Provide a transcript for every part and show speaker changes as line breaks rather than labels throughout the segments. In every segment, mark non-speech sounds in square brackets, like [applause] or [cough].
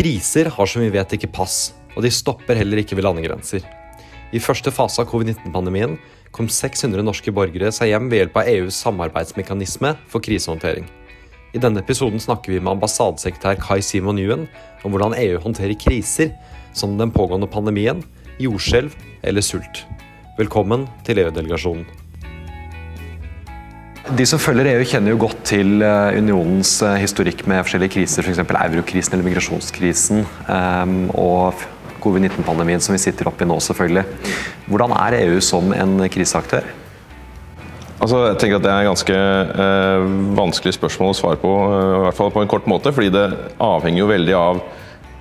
Kriser har som vi vet ikke pass, og de stopper heller ikke ved landegrenser. I første fase av covid-19-pandemien kom 600 norske borgere seg hjem ved hjelp av EUs samarbeidsmekanisme for krisehåndtering. I denne episoden snakker vi med ambassadesekretær Kai Simon Nguyen om hvordan EU håndterer kriser, som den pågående pandemien, jordskjelv eller sult. Velkommen til EU-delegasjonen. De som følger EU, kjenner jo godt til eh, unionens eh, historikk med forskjellige kriser, f.eks. For eurokrisen eller migrasjonskrisen ehm, og covid-19-pandemien som vi sitter oppi nå, selvfølgelig. Hvordan er EU som en kriseaktør?
Altså, jeg tenker at Det er ganske eh, vanskelig spørsmål å svare på, eh, i hvert fall på en kort måte. fordi det avhenger jo veldig av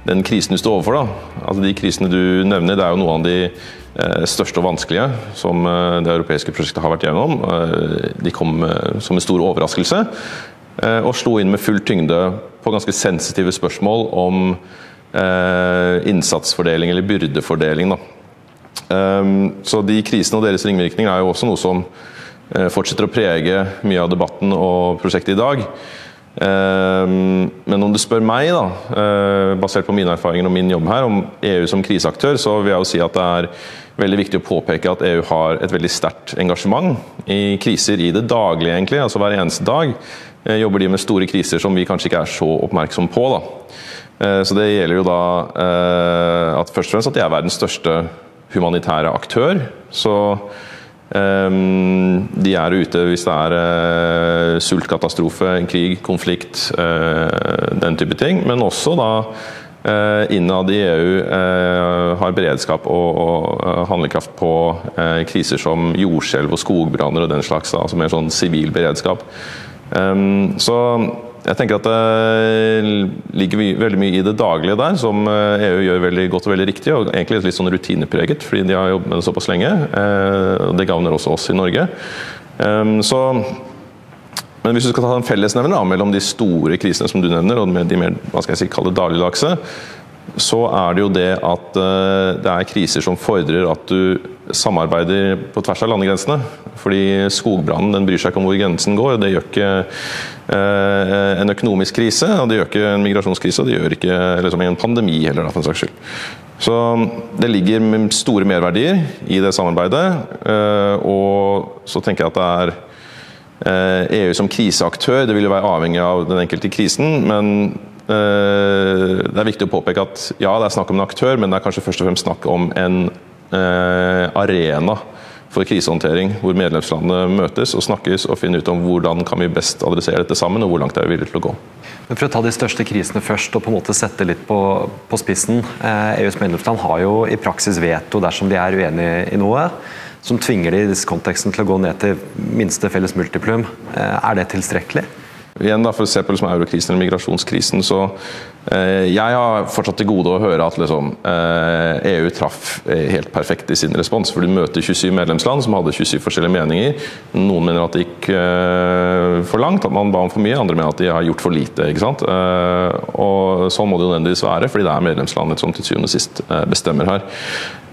den krisen du står overfor. da. Altså De krisene du nevner, det er jo noen av de Eh, største og vanskelige som eh, det europeiske prosjektet har vært gjennom. Eh, de kom som en stor overraskelse og slo inn med full tyngde på ganske sensitive spørsmål om innsatsfordeling eller byrdefordeling. Så de krisene og deres ringvirkninger er jo også noe som fortsetter å prege mye av debatten og prosjektet i dag. Men om du spør meg, da, basert på mine erfaringer og min jobb her, om EU som kriseaktør, så vil jeg jo si at det er veldig viktig å påpeke at EU har et veldig sterkt engasjement i kriser i det daglige, egentlig. Altså hver eneste dag eh, jobber de med store kriser som vi kanskje ikke er så oppmerksom på. Da. Eh, så det gjelder jo da eh, at først og fremst at de er verdens største humanitære aktør. Så de er ute hvis det er sultkatastrofe, krig, konflikt, den type ting. Men også da Eh, innad i EU eh, har beredskap og, eh, handlekraft på kriser som jordskjelv og skogbranner og den slags, altså mer sånn sivil beredskap. Så jeg tenker at det ligger veldig mye i det daglige der, som EU gjør veldig godt og veldig riktig, og egentlig litt sånn rutinepreget, fordi de har jobbet med det såpass lenge. Det gagner også oss i Norge. Så men hvis du skal ta en fellesnevner mellom de store krisene som du nevner, og de mer hva skal jeg si, dagligdagse, så er det jo det at uh, det er kriser som fordrer at du samarbeider på tvers av landegrensene. Fordi skogbrannen bryr seg ikke om hvor grensen går. Det gjør ikke uh, en økonomisk krise, og det gjør ikke en migrasjonskrise, og det gjør ikke liksom, en pandemi heller, for en saks skyld. Så det ligger store merverdier i det samarbeidet, uh, og så tenker jeg at det er EU eh, e som kriseaktør det vil jo være avhengig av den enkelte krisen, men eh, det er viktig å påpeke at ja, det er snakk om en aktør, men det er kanskje først og fremst snakk om en eh, arena for krisehåndtering, hvor medlemslandene møtes og snakkes og finner ut om hvordan kan vi best adressere dette sammen, og hvor langt er vi villige til å gå.
Men For å ta de største krisene først og på en måte sette litt på, på spissen. Eh, EUs medlemsland har jo i praksis veto dersom de er uenige i noe som tvinger de i disse konteksten til å gå ned til minste felles multiplum. Eh, er det tilstrekkelig?
Igjen da, For å se liksom eurokrisen eller migrasjonskrisen, så eh, Jeg har fortsatt til gode å høre at liksom, eh, EU traff eh, helt perfekt i sin respons. For du møter 27 medlemsland som hadde 27 forskjellige meninger. Noen mener at det gikk eh, for langt, at man ba om for mye. Andre mener at de har gjort for lite. ikke sant? Eh, og Sånn må det jo nødvendigvis være, fordi det er medlemslandet som til syvende og sist bestemmer her.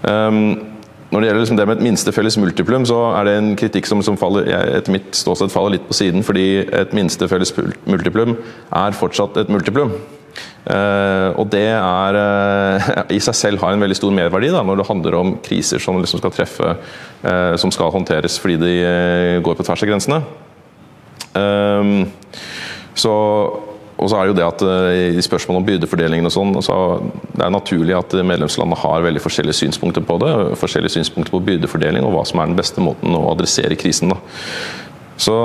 Um, når det gjelder liksom det med et minste felles multiplum, så er det en kritikk som, som faller, etter mitt ståsted faller litt på siden. Fordi et minste felles multiplum er fortsatt et multiplum. Uh, og det er uh, [laughs] i seg selv har en veldig stor merverdi da, når det handler om kriser som liksom skal treffe, uh, som skal håndteres fordi de går på tvers av grensene. så og så er det jo det at eh, I spørsmål om byrdefordelingen og sånn, så det er naturlig at medlemslandene har veldig forskjellige synspunkter på det. Forskjellige synspunkter på byrdefordeling og hva som er den beste måten å adressere krisen. Da. Så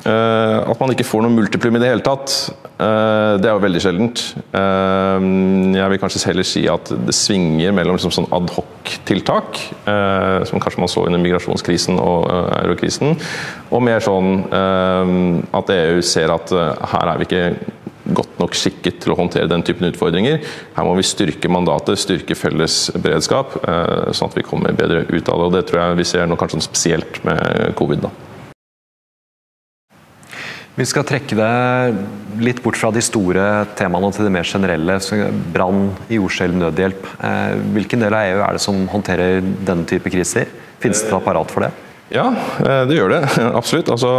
Eh, at man ikke får noe multiplum i det hele tatt, det er jo veldig sjeldent. Eh, jeg vil kanskje heller si at det svinger mellom liksom sånn adhoc-tiltak, som kanskje man så under migrasjonskrisen og eurokrisen, og mer sånn at EU ser at her er vi ikke godt nok skikket til å håndtere den typen utfordringer. Her må vi styrke mandatet, styrke felles beredskap, sånn at vi kommer bedre ut av det. og Det tror jeg vi ser nå kanskje spesielt med covid. da.
Vi skal trekke det litt bort fra de store temaene til det mer generelle. Brann, jordskjelv, nødhjelp. Eh, hvilken del av EU er det som håndterer denne type kriser? Finnes det et apparat for det?
Ja, eh, det gjør det. [laughs] Absolutt. Altså,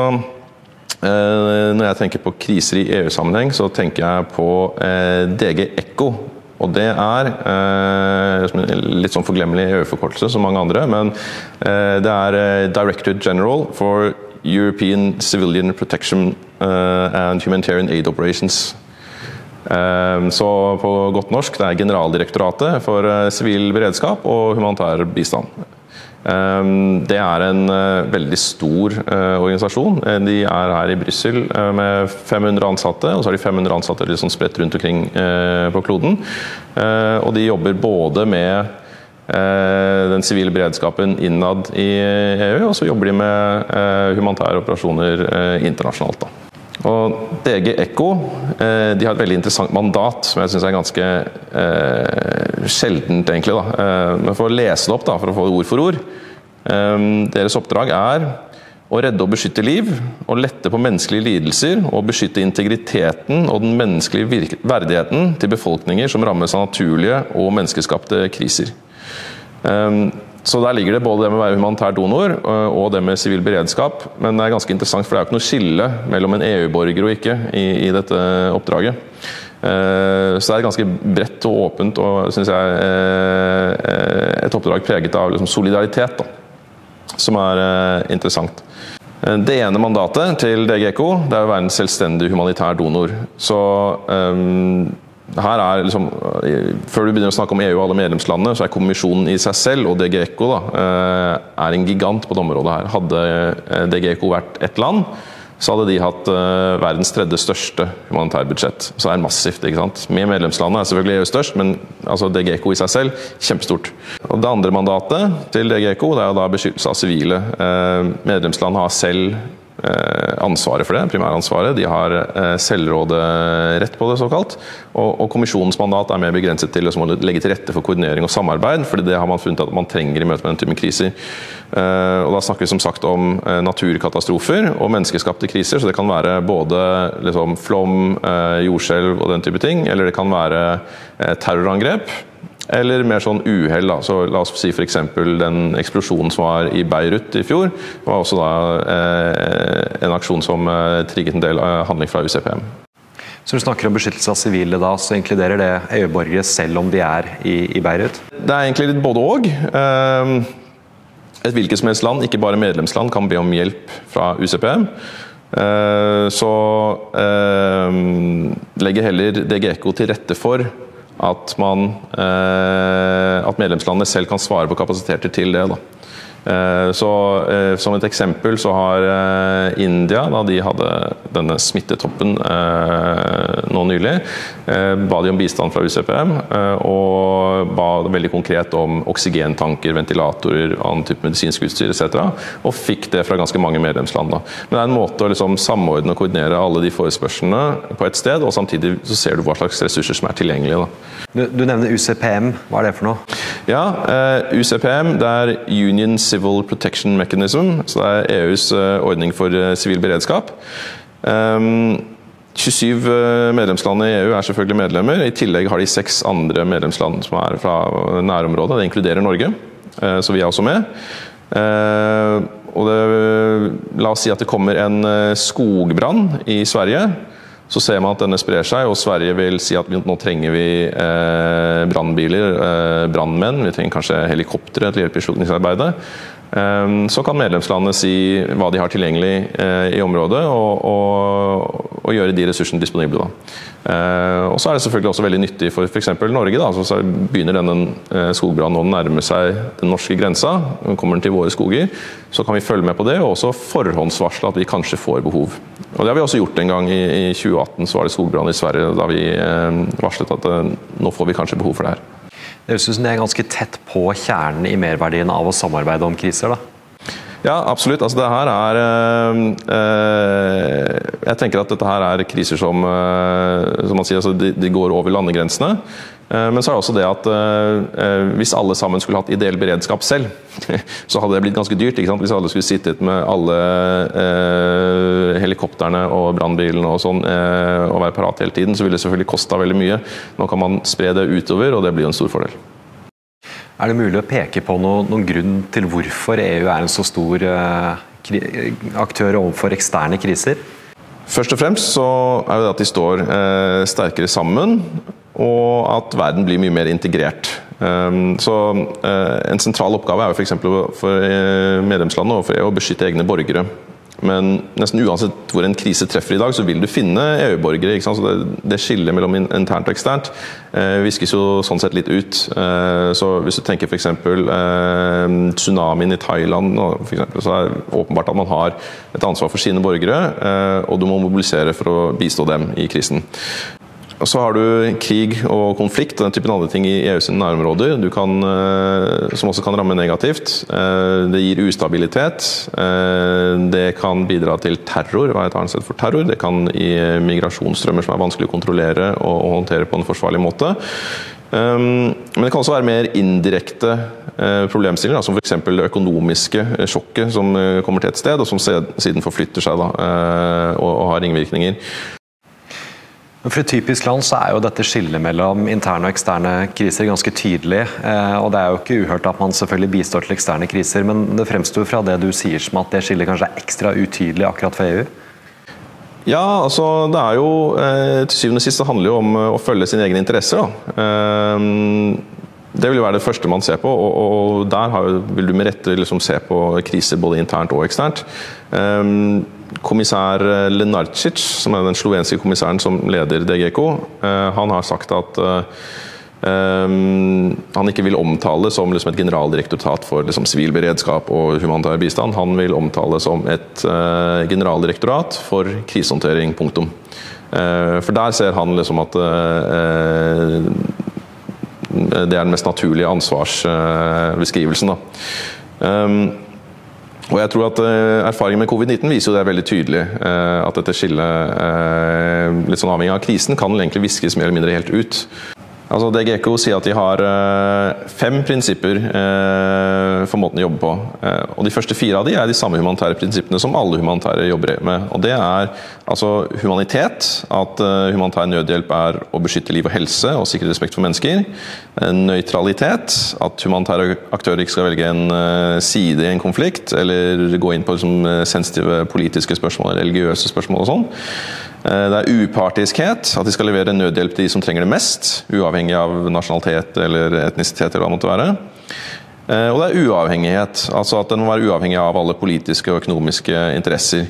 eh, når jeg tenker på kriser i EU-sammenheng, så tenker jeg på DG Ekko Og det er en litt sånn forglemmelig EU-forkortelse som mange andre, men eh, det er eh, Director General for European Civilian Protection eh, and Humanitarian Aid Operations. Eh, så på godt norsk det er Generaldirektoratet for eh, sivil beredskap og humanitær bistand. Det er en veldig stor organisasjon. De er her i Brussel med 500 ansatte, og så har de 500 ansatte liksom spredt rundt omkring på kloden. Og de jobber både med den sivile beredskapen innad i EU, og så jobber de med eh, humanitære operasjoner eh, internasjonalt. Og DG Ekko de har et veldig interessant mandat, som jeg syns er ganske eh, sjeldent, egentlig. Da. Men for å lese det opp, da, for å få det ord for ord. Eh, deres oppdrag er å redde og beskytte liv, å lette på menneskelige lidelser og beskytte integriteten og den menneskelige verdigheten til befolkninger som rammes av naturlige og menneskeskapte kriser. Ehm, så der ligger det både det med å være humanitær donor eh, og det med sivil beredskap. Men det er ganske interessant, for det er jo ikke noe skille mellom en EU-borger og ikke i, i, dette oppdraget. Eh, så det er ganske bredt og åpent og synes jeg eh, et oppdrag preget av liksom solidaritet, da, som er interessant. Det ene mandatet til DGECO det er å være en selvstendig humanitær donor. Så um, her er liksom, Før du begynner å snakke om EU og alle medlemslandene, så er kommisjonen i seg selv og DG ECO da, eh, er en gigant på det området her. Hadde DGECO DG ECO vært ett land, så hadde de hatt verdens tredje største humanitærbudsjett. Så det er massivt. ikke sant? Med medlemslandene er selvfølgelig EU størst, men altså DGECO i seg selv kjempestort. Og Det andre mandatet til DGECO det er da beskyttelse av sivile. Medlemsland har selv Eh, ansvaret for det, primæransvaret. De har eh, selvråderett på det, såkalt. Og, og kommisjonens mandat er mer begrenset til å legge til rette for koordinering og samarbeid, fordi det har man funnet at man trenger i møte med den typen kriser. Eh, og Da snakker vi som sagt om naturkatastrofer og menneskeskapte kriser. så Det kan være både liksom, flom, jordskjelv og den type ting, eller det kan være terrorangrep. Eller mer sånn uhell. Så la oss si f.eks. den eksplosjonen som var i Beirut i fjor. Var også da eh, en aksjon som eh, trigget en del eh, handling fra UCPM.
Så du snakker om beskyttelse av sivile da, så inkluderer det EU-borgere selv om de er i, i, Beirut?
Det er egentlig litt både òg. Eh, et hvilket som helst land, ikke bare medlemsland, kan be om hjelp fra UCPM. Eh, så eh, legger heller DGECO til rette for at, man, eh, at medlemslandene selv kan svare på kapasiteter til det. Da. Eh, så eh, Som et eksempel så har India, da de hadde denne smittetoppen nå nylig, ba de om bistand fra UCPM og ba veldig konkret om oksygentanker, ventilatorer, annen type medisinsk utstyr etc. Og fikk det fra ganske mange medlemsland. Da. Men det er en måte å liksom samordne og koordinere alle de forespørslene på et sted, og samtidig så ser du hva slags ressurser som er tilgjengelige.
Du, du, nevner UCPM, hva er det for noe?
Ja, UCPM det er Union Civil Protection Mechanism. så Det er EUs uh, ordning for uh, sivil beredskap. Um, 27 medlemsland i EU er selvfølgelig medlemmer. I tillegg har de seks andre medlemsland som er fra nærområdet. Det inkluderer Norge, så vi er også med. Og det, la oss si at det kommer en skogbrann i Sverige. Så ser man at denne sprer seg, og Sverige vil si at nå trenger vi eh, brannbiler, eh, brannmenn, vi trenger kanskje helikoptre til hjelp i slukningsarbeidet. Eh, så kan medlemslandene si hva de har tilgjengelig eh, i området, og, og, og, gjøre de ressursene disponible. Eh, og så er det selvfølgelig også veldig nyttig for f.eks. Norge. Da, så begynner denne eh, skogbrannen å nærme seg den norske grensa, kommer den til våre skoger, så kan vi følge med på det, og også forhåndsvarsle at vi kanskje får behov. Og Det har vi også gjort en gang. I, i 2018 så var det skogbrann i Sverige da vi eh, varslet at nå får vi kanskje behov for det her.
Det høres ut som det er ganske tett på kjernen i merverdien av å samarbeide om kriser? da?
Ja, absolutt. Altså, det her er øh, øh, Jeg tenker at dette her er kriser som, øh, som man sier, altså, de, de, går over landegrensene. Men så er det også det at eh, hvis alle sammen skulle hatt ideell beredskap selv, [laughs] så hadde det blitt ganske dyrt. Hvis alle skulle sittet med alle helikoptrene og brannbilene og sånn og være parat hele tiden, så ville det selvfølgelig kosta veldig mye. Nå kan man spre det utover, og det blir jo en stor fordel.
Er det mulig å peke på noen, noen grunn til hvorfor EU er en så stor aktør overfor eksterne kriser?
Først og fremst så er det at de står sterkere sammen. og at verden blir mye mer integrert. Så En sentral oppgave er jo f.eks. for medlemslandene og for EU å beskytte egne borgere. Men nesten uansett hvor en krise treffer i dag, så vil du finne EU-borgere. Det, det skillet mellom internt og eksternt eh, viskes jo sånn sett litt ut. Eh, så Hvis du tenker f.eks. Eh, tsunamien i Thailand, for eksempel, så er det åpenbart at man har et ansvar for sine borgere, eh, og du må mobilisere for å bistå dem i krisen. Og så har du krig og konflikt og den typen andre ting i EUs nærområder kan, eh, som også kan ramme negativt. Eh, det gir ustabilitet. Eh, det kan bidra til terror, hva er et annet sted for terror. Det kan gi migrasjonsstrømmer som er vanskelig å kontrollere og håndtere på en forsvarlig måte. Men det kan også være mer indirekte problemstillinger, som f.eks. det økonomiske sjokket som kommer til et sted, og som siden forflytter seg da, og har ringvirkninger.
For et typisk land så er jo dette skillet mellom interne og eksterne kriser ganske tydelig. Eh, og Det er jo ikke uhørt at man selvfølgelig bistår til eksterne kriser, men det fremstår fra det du sier som at det skillet kanskje er ekstra utydelig akkurat for EU?
Ja, altså det er jo eh, Til syvende og sist så handler det jo om eh, å følge sine egne interesser. da. Det vil jo være det første man ser på, og, der vil du med rette liksom se på kriser både internt og eksternt kommissær eh, Lenarcic, som er den slovenske kommissæren som leder DGK, eh, han har sagt at Um, han ikke vil omtale som liksom et generaldirektorat for liksom, sivil beredskap og humanitær bistand. Han vil omtale som et generaldirektorat for krisehåndtering. Punktum. For der ser han liksom at det er den mest naturlige ansvarsbeskrivelsen. Um, og jeg tror at uh, Erfaringen med covid-19 viser jo det veldig tydelig. Uh, at dette skillet, uh, litt sånn avhengig av krisen, kan egentlig viskes mer eller mindre helt ut. Altså DGECO sier at de har uh, fem prinsipper uh, for måten de jobber på. Uh, og De første fire av de er de samme humanitære prinsippene som alle humanitære jobber med. Og Det er altså humanitet, at humanitær nødhjelp er å beskytte liv og helse og sikre respekt for mennesker. Nøytralitet, at humanitære aktører ikke skal velge en side i en konflikt eller gå inn på liksom, sensitive politiske spørsmål, religiøse spørsmål og sånn. Eh, det er upartiskhet, at de skal levere nødhjelp til de som trenger det mest, uavhengig av nasjonalitet eller etnisitet. eller hva det måtte være. Eh, og det er uavhengighet, altså at den må være uavhengig av alle politiske og økonomiske interesser.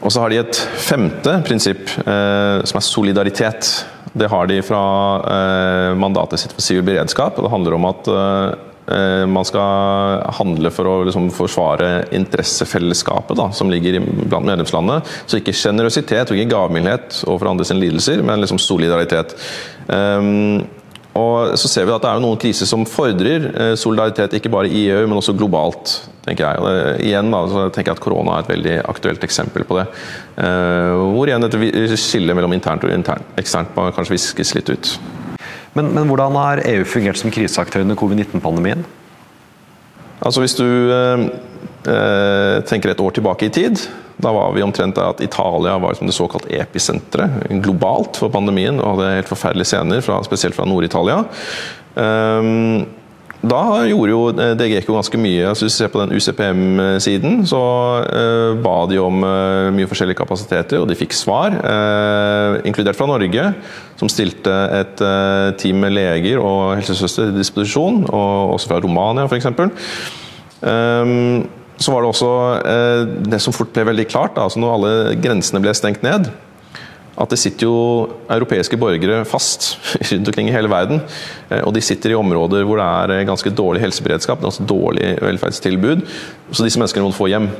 Og så har de et femte prinsipp, eh, som er solidaritet. Det har de fra mandatet sitt for sivil beredskap. og Det handler om at man skal handle for å liksom forsvare interessefellesskapet da, som ligger blant medlemslandene. Så ikke sjenerøsitet og ikke gavmildhet overfor andres lidelser, men liksom solidaritet. Um, og så ser vi at Det er noen kriser som fordrer eh, solidaritet, ikke bare i EU, men også globalt. tenker jeg. Og igjen da, så tenker jeg at Korona er et veldig aktuelt eksempel på det. Hvor igjen dette skillet mellom internt og internt, eksternt kanskje viskes litt ut.
Men, men, hvordan har EU fungert som kriseaktør under covid-19-pandemien?
Altså Hvis du eh, eh, tenker et år tilbake i tid, da var vi omtrent der at Italia var som det såkalt episenteret globalt for pandemien og hadde helt forferdelige scener, fra, spesielt fra Nord-Italia. Um, da gjorde jo eh, DGECO ganske mye. Altså, hvis du ser på den UCPM-siden, så uh, ba de om uh, mye forskjellige kapasiteter, og de fikk svar. Uh, inkludert fra Norge, som stilte et team med leger og helsesøster til disposisjon. Og også fra Romania, f.eks. Um, så var det også det som fort ble veldig klart, da, altså når alle grensene ble stengt ned at det sitter jo europeiske borgere fast [laughs] rundt omkring i hele verden. Eh, og de sitter i områder hvor det er eh, ganske dårlig helseberedskap, ganske dårlig velferdstilbud. Så disse menneskene må få hjem.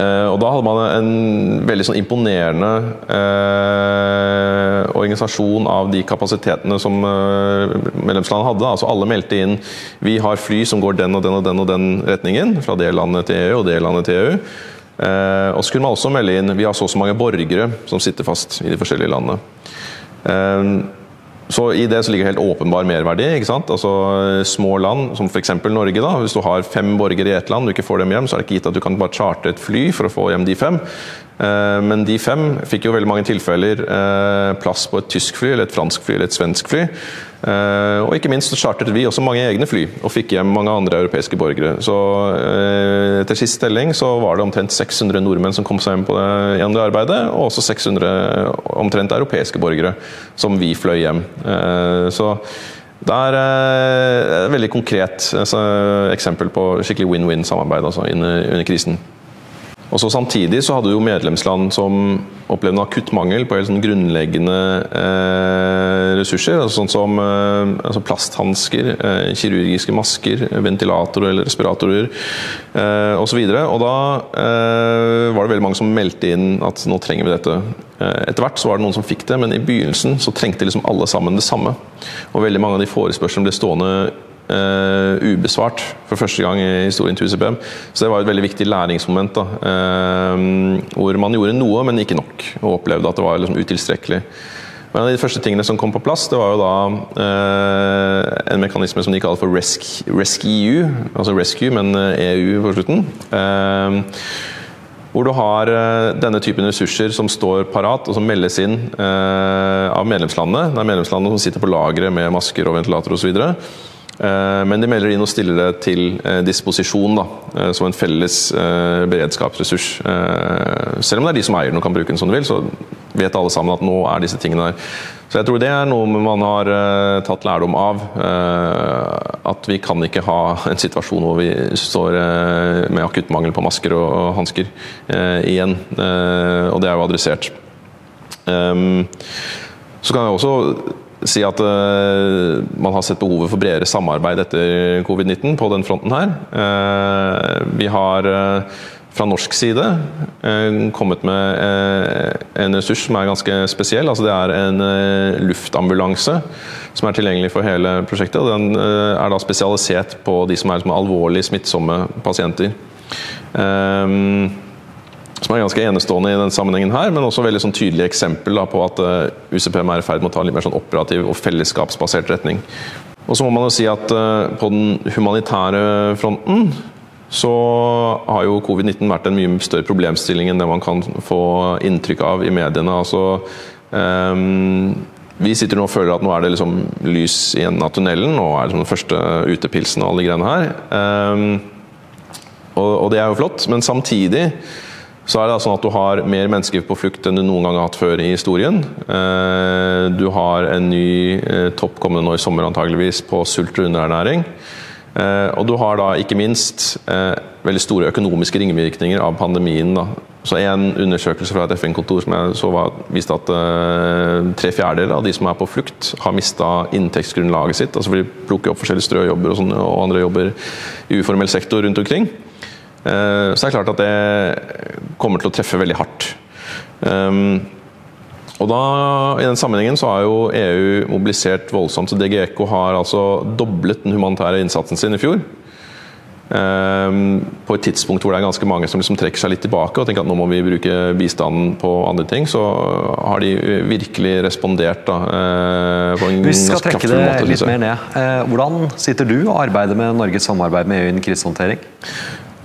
Eh, og da hadde man en veldig sånn imponerende eh, organisasjon av de kapasitetene som eh, medlemslandet hadde. Altså alle meldte inn vi har fly som går den og den og den og den retningen, fra det landet til EU og det landet til EU. Eh, og så kunne man også melde inn vi har så og så mange borgere som sitter fast i de forskjellige landene. Eh, så I det så ligger helt åpenbar merverdi. ikke sant? Altså Små land, som f.eks. Norge. da, Hvis du har fem borgere i ett land, du ikke får dem hjem, så er det ikke gitt at du kan bare charte et fly for å få hjem de fem. Men de fem fikk jo veldig mange tilfeller plass på et tysk fly, eller et fransk fly eller et svensk fly. Uh, og ikke minst chartret vi også mange egne fly, og fikk hjem mange andre europeiske borgere. Så etter sist telling så var det omtrent 600 nordmenn som kom seg hjem på det, gjennom det arbeidet, og også 600 omtrent europeiske borgere som vi fløy hjem. Så det er et veldig konkret altså, eksempel på skikkelig win-win-samarbeid altså, under krisen. Og så Samtidig så hadde jo medlemsland som opplevde akutt mangel på helt sånn grunnleggende eh, ressurser. Altså sånn som eh, altså plasthansker, eh, kirurgiske masker, ventilatorer eller respiratorer eh, osv. Da eh, var det veldig mange som meldte inn at nå trenger vi dette. Eh, etter hvert så var det noen som fikk det, men i begynnelsen så trengte liksom alle sammen det samme. Og veldig mange av de forespørslene ble stående Uh, ubesvart for første gang i historien til UCPM. Så det var et veldig viktig læringsmoment. Da, uh, hvor man gjorde noe, men ikke nok. Og opplevde at det var liksom utilstrekkelig. Men en av de første tingene som kom på plass, det var jo da uh, en mekanisme som de kaller for rescue, rescue altså rescue, men EU e på slutten. hvor du har denne typen ressurser som står parat og som meldes inn av medlemslandene. Det er medlemslandene som sitter på lageret med masker og ventilator osv. Eh, men de melder inn og stiller det til eh, disposisjon da, eh, som en felles beredskapsressurs. Selv om det er de som eier den og kan bruke den som de vil, så vet alle sammen at nå er disse tingene der. Så jeg tror det er noe man har tatt lærdom av. At vi kan ikke ha en situasjon hvor vi står med akutt mangel på masker og hansker igjen. Og det er jo adressert. Så kan jeg også si at uh, man har sett behovet for bredere samarbeid etter covid-19 på den fronten her. Uh, vi har uh, fra norsk side kommet med en ressurs som er ganske spesiell. Altså det er en luftambulanse som er tilgjengelig for hele prosjektet. og Den er da spesialisert på de som er som alvorlig smittsomme pasienter. Um, som er ganske enestående i denne sammenhengen her, men også veldig sånn tydelig eksempel da, på at uh, eh, UCPM er i ferd med å ta en litt mer sånn operativ og fellesskapsbasert retning. Og så må man jo si at uh, på den humanitære fronten så har jo covid-19 vært en mye større problemstilling enn det man kan få inntrykk av i mediene. altså um, vi sitter nå og føler at nå er det liksom lys i enden av tunnelen. Nå er det liksom den første utepilsen og alle de greiene her. Um, og, og, det er jo flott, men samtidig så er det sånn at du har mer mennesker på flukt enn du noen gang har hatt før i historien. Eh, du har en ny eh, topp kommende nå i sommer antageligvis på sult og underernæring. Eh, og du har da ikke minst veldig store økonomiske ringvirkninger av pandemien. Da. Så En undersøkelse fra et FN-kontor som jeg så var, viste at tre fjerdedeler av de som er på flukt, har mista inntektsgrunnlaget sitt. altså De plukker opp forskjellige strøjobber og, sånne, og andre jobber i uformell sektor rundt omkring. Eh, så det er klart at det kommer til å treffe veldig hardt. Um, og da, I den sammenhengen så har jo EU mobilisert voldsomt. så DGECO har altså doblet den humanitære innsatsen sin i fjor. Um, på et tidspunkt hvor det er ganske mange som liksom trekker seg litt tilbake og tenker at nå må vi bruke bistanden på andre ting, så har de virkelig respondert. da, uh, på en
Vi skal trekke det måte, litt mer ned. Uh, hvordan sitter du og arbeider med Norges samarbeid med EU innen krisehåndtering?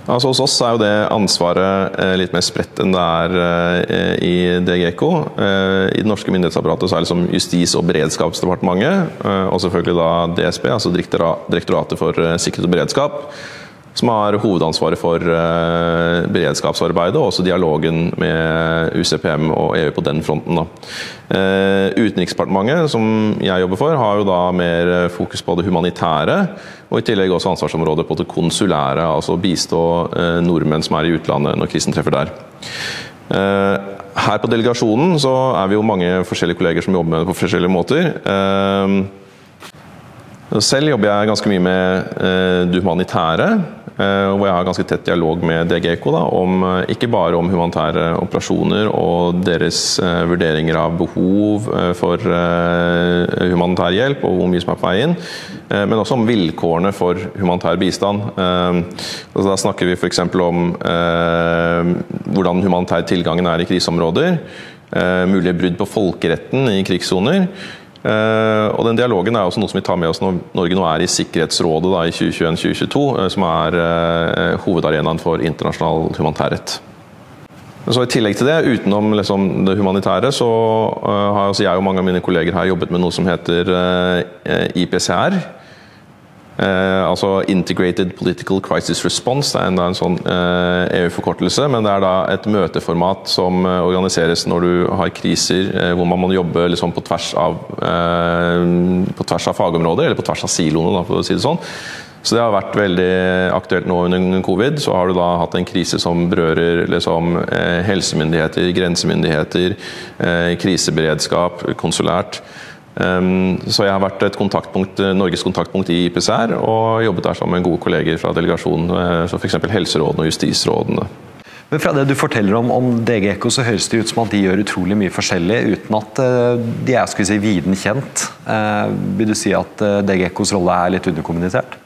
Altså Hos oss er jo det ansvaret eh, litt mer spredt enn det er eh, i DGK. Eh, I det norske myndighetsapparatet så er det liksom Justis- og beredskapsdepartementet, og selvfølgelig da DSB, altså Direktoratet for sikkerhet og beredskap som har hovedansvaret for uh, beredskapsarbeidet og også dialogen med UCPM og EU på den fronten. Uh, Utenriksdepartementet, som jeg jobber for, har jo da mer fokus på det humanitære, og i tillegg også ansvarsområdet på det konsulære, altså bistå nordmenn som er i utlandet når krisen treffer der. Her på delegasjonen så er vi jo mange forskjellige kolleger som jobber med det på forskjellige måter. Selv jobber jeg ganske mye med det humanitære. Eh, hvor jeg har ganske tett dialog med DGECO da, om, eh, ikke bare om humanitære operasjoner og deres vurderinger av behov for humanitær hjelp og hvor mye som er på vei inn, men også om vilkårene for humanitær bistand. Altså, da snakker vi f.eks. om hvordan humanitær tilgangen er i kriseområder, mulige brudd på folkeretten i krigssoner. Eh, og den Dialogen er også noe som vi tar med oss når Norge nå er i Sikkerhetsrådet da, i 2021-2022, eh, som er uh, hovedarenaen for internasjonal humanitærrett. Så I tillegg til det, utenom liksom det humanitære, så har jeg og mange av mine kolleger her jobbet med noe som heter IPCR. Uh, altså Integrated Political Crisis Response. Det er en, en sånn EU-forkortelse, men det er da et møteformat som organiseres når du har kriser hvor man må jobbe liksom på, tvers av, på tvers av fagområder, eller på tvers av siloene, for å si det sånn. Så det har vært veldig aktuelt nå under covid. Så har du da hatt en krise som berører liksom, eh, helsemyndigheter, grensemyndigheter, eh, kriseberedskap, konsulært. Um, så jeg har vært et kontaktpunkt, Norges kontaktpunkt i IPCR og jobbet der sammen med gode kolleger fra delegasjonen, eh, som f.eks. helserådene og justisrådene.
Men Fra det du forteller om, om DGECO, så høres det ut som at de gjør utrolig mye forskjellig, uten at uh, de er skulle si, viden kjent. Uh, vil du si at DGECOs rolle er litt underkommunisert?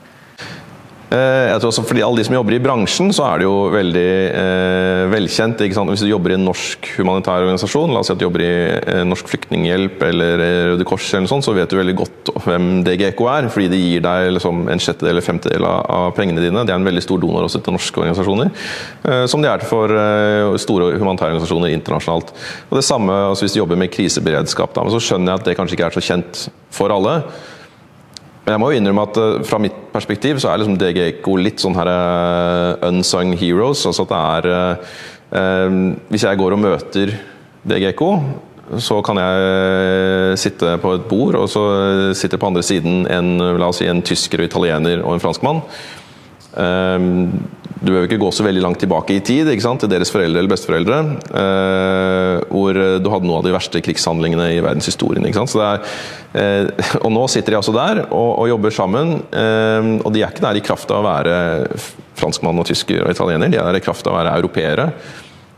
Eh, jeg tror også For alle de som jobber i bransjen, så er det jo veldig eh, velkjent. Hvis du jobber i en norsk humanitær organisasjon, la oss si at du jobber i eh, Norsk Flyktninghjelp eller Røde Kors, eller noe sånt, så vet du veldig godt hvem DGK er. Fordi de gir deg liksom, en sjettedel eller femtedel av pengene dine. De er en veldig stor donor også til norske organisasjoner. Eh, som de er for eh, store humanitære organisasjoner internasjonalt. Og det samme altså Hvis du jobber med kriseberedskap, da, men så skjønner jeg at det kanskje ikke er så kjent for alle. Jeg må jo innrømme at uh, fra mitt perspektiv så er liksom DG Eco litt sånn her uh, unsung heroes. altså at det er uh, Hvis jeg går og møter DG Eco, så kan jeg sitte på et bord, og så sitter på andre siden en, la oss si, en tysker, og italiener og en franskmann. Um, du behøver ikke gå så veldig langt tilbake i tid til deres foreldre eller besteforeldre. Eh, hvor du hadde noen av de verste krigshandlingene i verdenshistorien. Er, eh, [laughs] og nå sitter de altså der og, og jobber sammen. Eh, og de er ikke der i kraft av å være franskmann og tysker og italiener, de er der i kraft av å være europeere.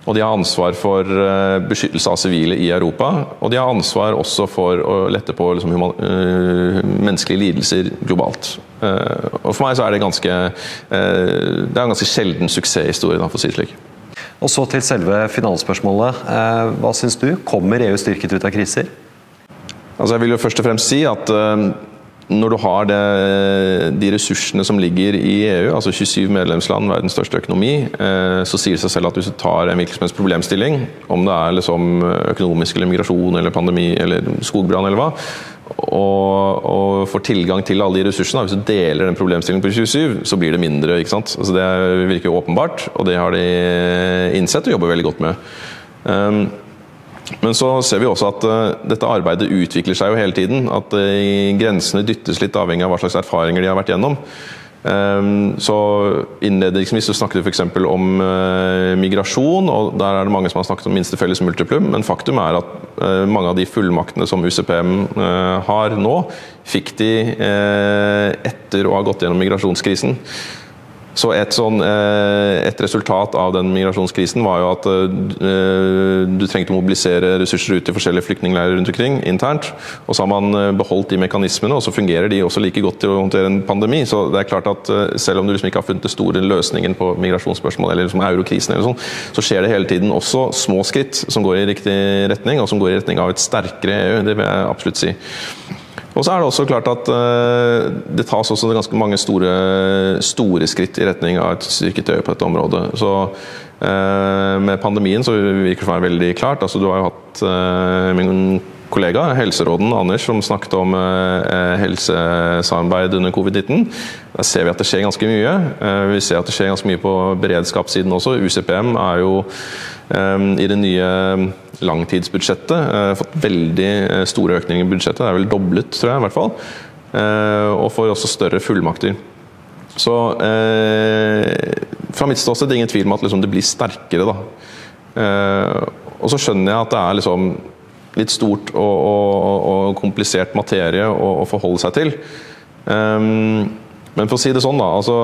Og de har ansvar for eh, beskyttelse av sivile i Europa. Og de har ansvar også for å lette på liksom, human, uh, menneskelige lidelser globalt. Uh, og For meg så er det ganske uh, Det er en ganske sjelden suksesshistorie, for å si det slik.
Og Så til selve finalspørsmålet. Hva syns du? Kommer EU styrket ut av kriser?
Altså jeg vil jo først og fremst si at når du har det, de ressursene som ligger i EU, altså 27 medlemsland, verdens største økonomi, eh, så sier det seg selv at hvis du tar en hvilken som helst problemstilling, om det er liksom økonomisk eller migrasjon eller pandemi eller skogbrann eller hva, og, og får tilgang til alle de ressursene, hvis du deler den problemstillingen på 27, så blir det mindre. ikke sant? Altså Det virker åpenbart, og det har de innsett og jobber veldig godt med. Um, men så ser vi også at uh, dette arbeidet utvikler seg jo hele tiden. At uh, grensene dyttes litt avhengig av hva slags erfaringer de har vært gjennom. Um, så Innledningsvis så snakket vi f.eks. om uh, migrasjon, og der er det mange som har snakket om minste felles multiplum. Men faktum er at mange av de fullmaktene som UCPM har nå, fikk de etter å ha gått gjennom migrasjonskrisen. Så et, sånn, eh, et, resultat av den migrasjonskrisen var jo at eh, du trengte å mobilisere ressurser ut til forskjellige flyktningleirer rundt omkring internt. Og så har man eh, beholdt de mekanismene, og så fungerer de også like godt til å håndtere en pandemi. Så det er klart at selv om du liksom ikke har funnet den store løsningen på migrasjonsspørsmål, eller liksom eurokrisen, eller sånn, så skjer det hele tiden også små skritt som går i riktig retning, og som går i retning av et sterkere EU. Det vil jeg absolutt si. Og så er det også klart at uh, det tas også ganske mange store, store, skritt i retning av et styrket øye på dette området. Så uh, med pandemien så virker det for være veldig klart. Altså, du har jo hatt uh, min kollega, helseråden Anders, som snakket om helsesamarbeid under covid-19. Der ser vi at det skjer ganske mye. vi ser at det skjer ganske mye på beredskapssiden også. UCPM er jo i det nye langtidsbudsjettet. Uh, fått veldig eh, store økninger i budsjettet, det er vel doblet, tror jeg i hvert fall. Uh, og får også større fullmakter. Så fra mitt ståsted er det ingen tvil om at liksom, det blir sterkere, da. og så skjønner jeg at det er liksom litt stort og, og, og komplisert materie å, å, forholde seg til. Um, men for å si det sånn, da. Altså,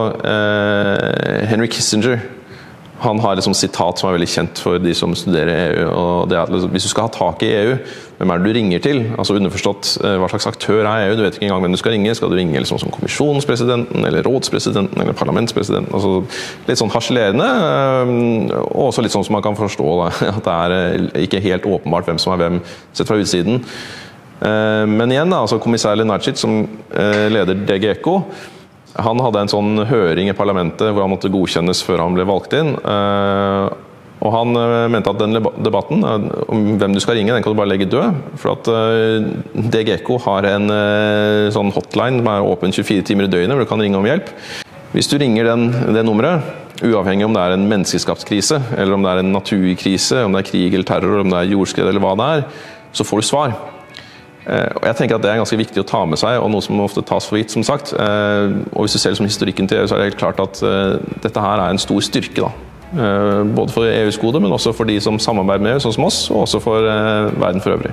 Henry Kissinger han har et liksom sitat som er veldig kjent for de som studerer EU. og det er at liksom, Hvis du skal ha tak i EU, hvem er det du ringer til? Altså Underforstått, eh, hva slags aktør er EU? Du vet ikke engang hvem du skal ringe. Skal du ringe liksom som kommisjonspresidenten, eller rådspresidenten, eller parlamentspresidenten? Altså Litt sånn harselerende, eh, og også litt sånn som man kan forstå da, [laughs] at det er eh, ikke helt åpenbart hvem som er hvem, sett fra utsiden. Men igjen, da, altså kommissær Lenacic, som leder DG ECO, han hadde en sånn høring i parlamentet hvor han måtte godkjennes før han ble valgt inn. Eh, Og han mente at den debatten om hvem du skal ringe, den kan du bare legge død. For at DGECO har en sånn hotline som er åpen 24 timer i døgnet, hvor du kan ringe om hjelp. Hvis du ringer den, det nummeret, uavhengig om det er en menneskeskapt krise, eller om det er en naturkrise, om det er krig eller terror, om det er jordskred eller hva det er, så får du svar. Eh, og jeg tenker at Det er ganske viktig å ta med seg, og noe som ofte tas for gitt. som sagt. Eh, og Hvis du ser liksom historikken til EU, så er det helt klart at eh, dette her er en stor styrke. da. Både for EUs gode, men også for de som samarbeider med EU, sånn som oss, og også for verden for øvrig.